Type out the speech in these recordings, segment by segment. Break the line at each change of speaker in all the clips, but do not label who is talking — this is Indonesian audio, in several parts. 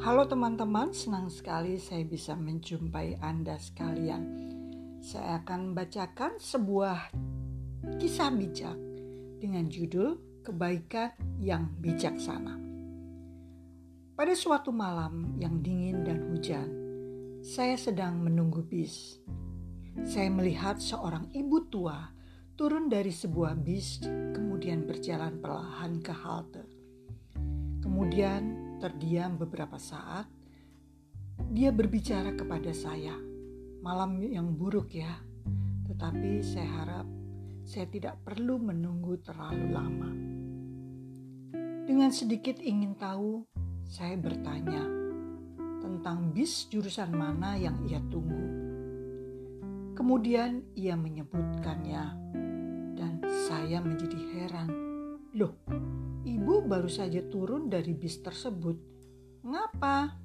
Halo teman-teman, senang sekali saya bisa menjumpai Anda sekalian. Saya akan bacakan sebuah kisah bijak dengan judul Kebaikan yang Bijaksana. Pada suatu malam yang dingin dan hujan, saya sedang menunggu bis. Saya melihat seorang ibu tua turun dari sebuah bis, kemudian berjalan perlahan ke halte. Kemudian Terdiam beberapa saat, dia berbicara kepada saya. Malam yang buruk ya, tetapi saya harap saya tidak perlu menunggu terlalu lama. Dengan sedikit ingin tahu, saya bertanya tentang bis jurusan mana yang ia tunggu. Kemudian ia menyebutkannya dan saya menjadi heran. Loh, Ibu baru saja turun dari bis tersebut. Mengapa?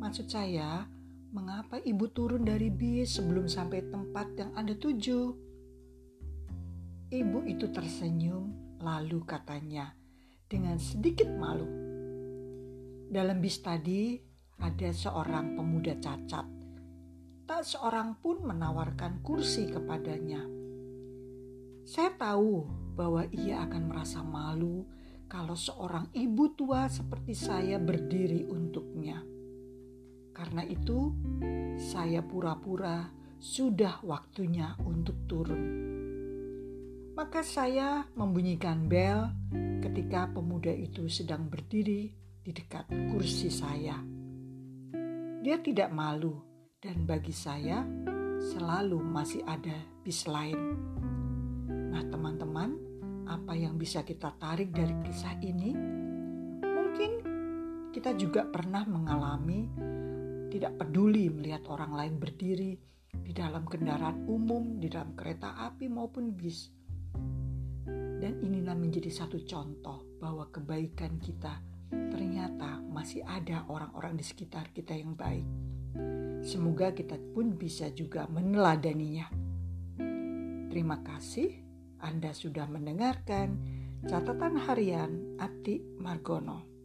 Maksud saya, mengapa ibu turun dari bis sebelum sampai tempat yang Anda tuju? Ibu itu tersenyum, lalu katanya dengan sedikit malu. Dalam bis tadi ada seorang pemuda cacat. Tak seorang pun menawarkan kursi kepadanya. Saya tahu bahwa ia akan merasa malu kalau seorang ibu tua seperti saya berdiri untuknya. Karena itu, saya pura-pura sudah waktunya untuk turun. Maka saya membunyikan bel ketika pemuda itu sedang berdiri di dekat kursi saya. Dia tidak malu, dan bagi saya selalu masih ada bis lain. Yang bisa kita tarik dari kisah ini? Mungkin kita juga pernah mengalami tidak peduli melihat orang lain berdiri di dalam kendaraan umum, di dalam kereta api maupun bis. Dan inilah menjadi satu contoh bahwa kebaikan kita ternyata masih ada orang-orang di sekitar kita yang baik. Semoga kita pun bisa juga meneladaninya. Terima kasih. Anda sudah mendengarkan catatan harian Abdi Margono.